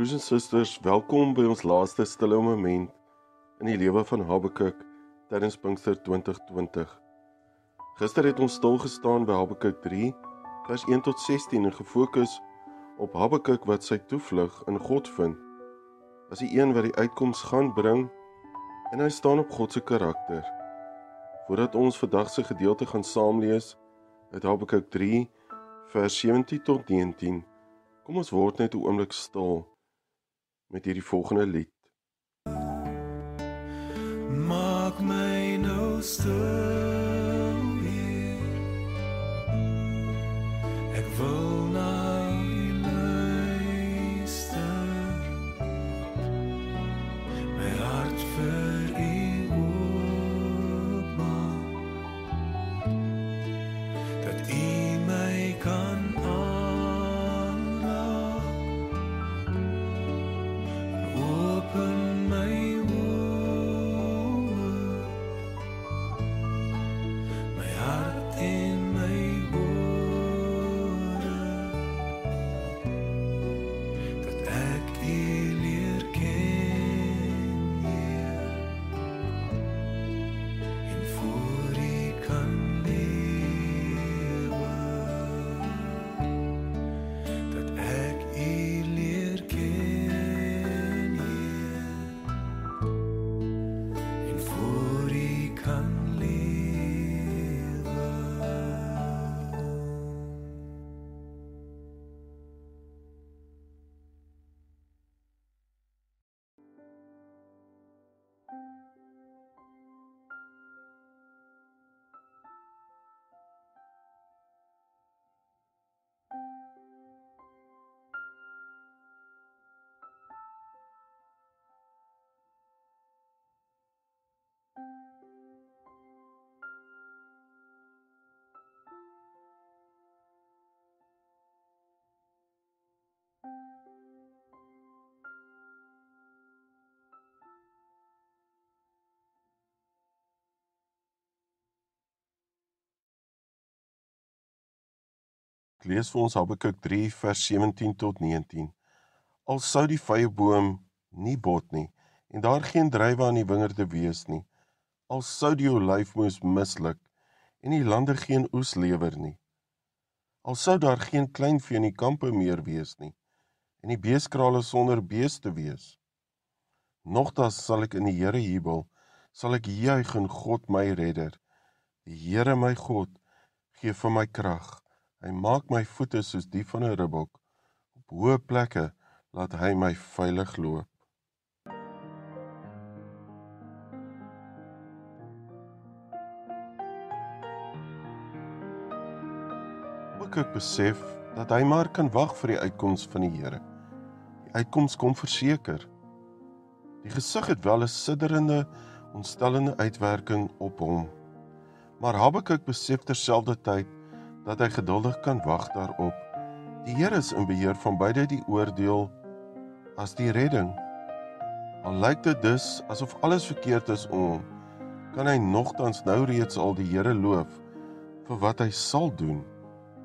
Broers en susters, welkom by ons laaste stille moment in die lewe van Habakuk tydens Pinkster 2020. Gister het ons stil gestaan by Habakuk 3 vers 1 tot 16 en gefokus op Habakuk wat sy toevlug in God vind. As die een wat die uitkoms gaan bring en hy staan op God se karakter. Voordat ons vandag se gedeelte gaan saamlees uit Habakuk 3 vers 17 tot 19, kom ons word net 'n oomblik stil met hierdie volgende lied. Maak my nou stil. Ek lees vir ons Habakuk 3 vers 17 tot 19. Al sou die vyeboom nie bot nie en daar geen druiwe aan die wingerde wees nie, al sou die olyfmoes misluk en die lande geen oes lewer nie. Al sou daar geen kleinvee in die kampe meer wees nie en die beeskrale sonder beeste wees. Nogtans sal ek in die Here jubel, sal ek juig in God my redder. Die Here my God gee vir my krag. Hy maak my voete soos die van 'n ribbok. Op hoë plekke laat hy my veilig loop. Habakuk besef dat hy maar kan wag vir die uitkoms van die Here. Die uitkoms kom verseker. Die gesig het wel 'n sidderende, ontstellende uitwerking op hom. Maar Habakuk besef terselfdertyd dat hy geduldig kan wag daarop. Die Here is in beheer van beide die oordeel as die redding. Al lyk dit dus asof alles verkeerd is om hom, kan hy nogtans nou reeds al die Here loof vir wat hy sal doen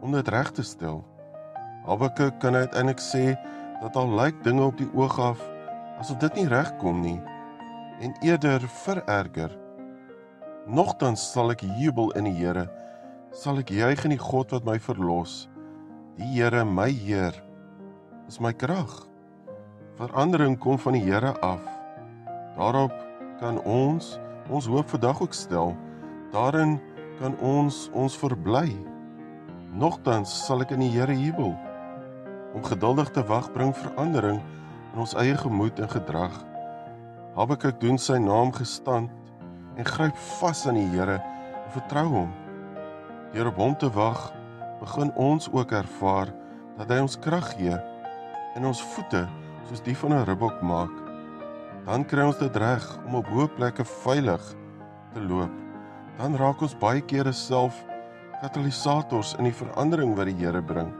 om dit reg te stel. Habakuk kan uiteindelik sê dat al lyk dinge op die oog af asof dit nie regkom nie en eerder vererger. Nogtans sal ek jubel in die Here, sal ek juig in die God wat my verlos. Die Here, my Heer, is my krag. Verandering kom van die Here af. Daarop kan ons ons hoop vandag ook stel. Daarin kan ons ons verbly. Nogtans sal ek in die Here jubel. Om geduldig te wag bring verandering in ons eie gemoed en gedrag. Habakuk doen sy naam gestand en gryp vas aan die Here en vertrou hom. Deur op hom te wag, begin ons ook ervaar dat hy ons krag gee en ons voete soos die van 'n ribbok maak. Dan kry ons dit reg om op hoë plekke veilig te loop. Dan raak ons baie kere self katalisators in die verandering wat die Here bring.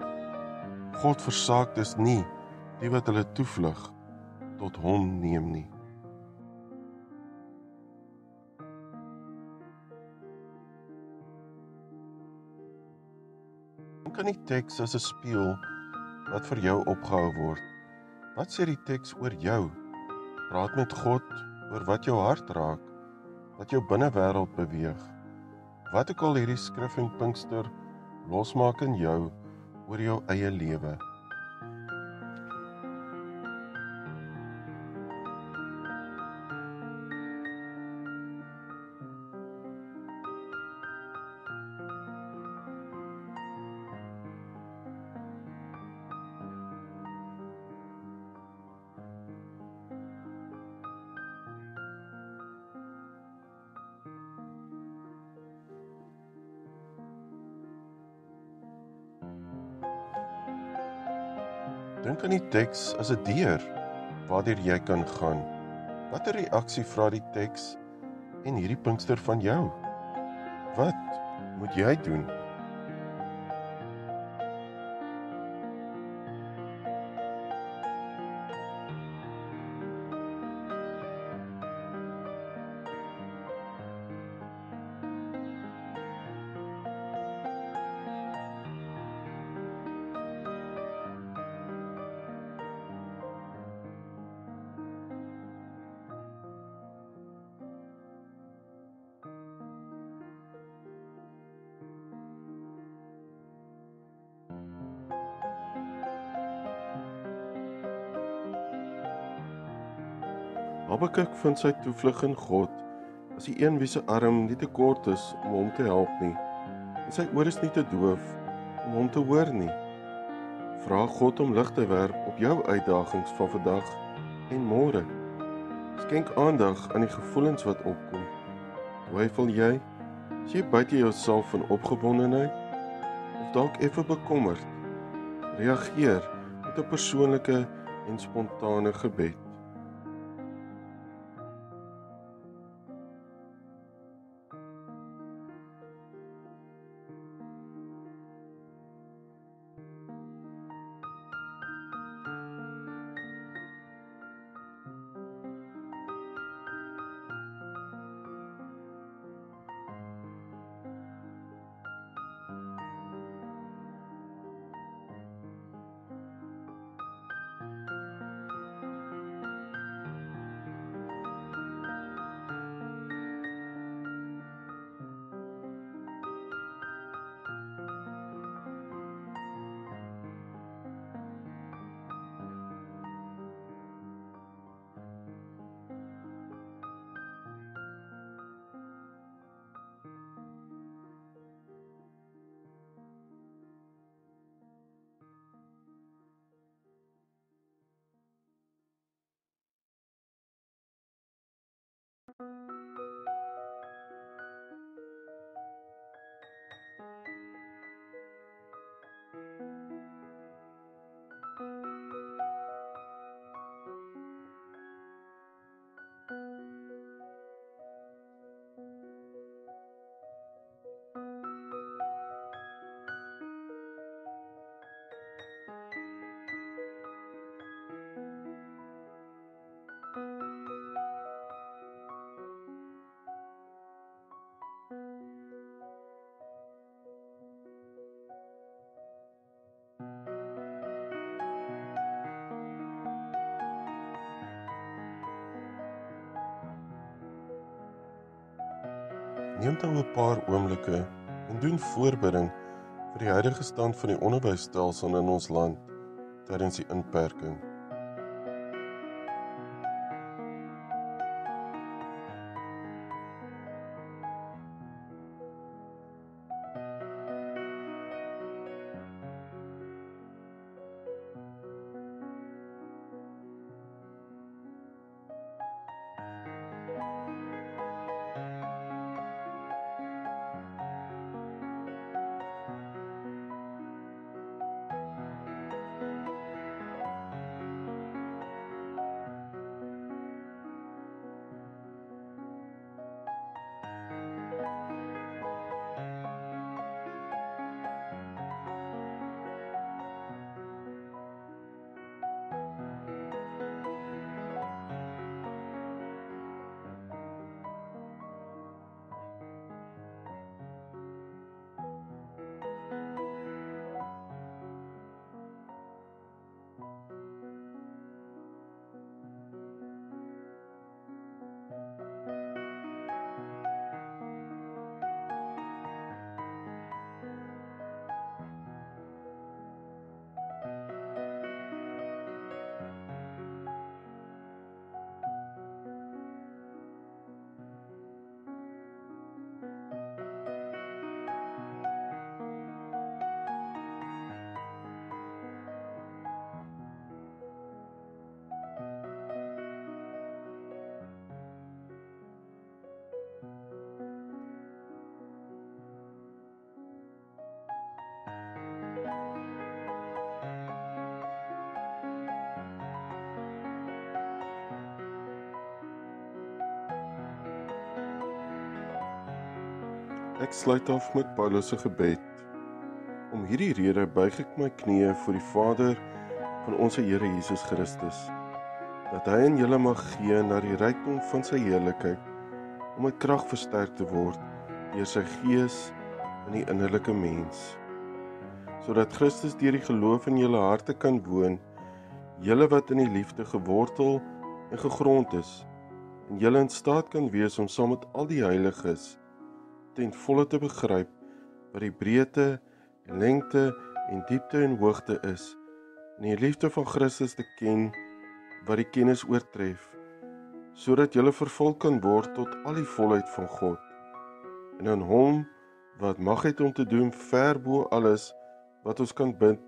God versaak dus nie die wat hulle toevlug tot hom neem nie. Dink aan die teks as 'n spieël wat vir jou opgehou word. Wat sê die teks oor jou? Praat met God oor wat jou hart raak, wat jou binnewêreld beweeg. Wat ook al hierdie skrif en Pinkster losmaak in jou oor jou eie lewe. Dink aan die teks as 'n deur waardeur jy kan gaan. Watter reaksie vra die teks en hierdie Pinkster van jou? Wat moet jy doen? Habakuk vind sy toevlug in God as die een wie se arm nie te kort is om hom te help nie en sy oor is nie te doof om hom te hoor nie. Vra God om lig te werp op jou uitdagings van vandag en môre. Skenk aandag aan die gevoelens wat opkom. Twyfel jy? Is jy buite jouself van opgewondenheid of dalk effe bekommerd? Reageer met 'n persoonlike en spontane gebed. Bye. Neem dan 'n paar oomblikke en doen voorbereiding vir die huidige stand van die onderwysstelsel in ons land tydens die inperking. Ek sluit af met Paulus se gebed. Om hierdie rede buig ek my knieë voor die Vader van ons Here Jesus Christus, dat hy aan julle mag gee na die rykdom van sy heerlikheid om met krag versterk te word deur sy gees in die innerlike mens, sodat Christus deur die geloof in julle harte kan woon, julle wat in die liefde gewortel en gegrond is, en julle in staat kan wees om saam met al die heiliges ten volle te begryp wat die breedte en lengte en diepte en hoogte is en die liefde van Christus te ken wat die kennis oortref sodat jy vervul kan word tot al die volheid van God en aan hom wat mag het om te doen ver bo alles wat ons kan bid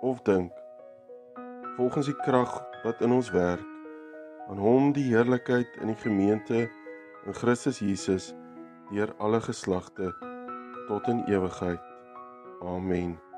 of dink. Volgens die krag wat in ons werk aan hom die heerlikheid in die gemeente in Christus Jesus deur alle geslagte tot in ewigheid. Amen.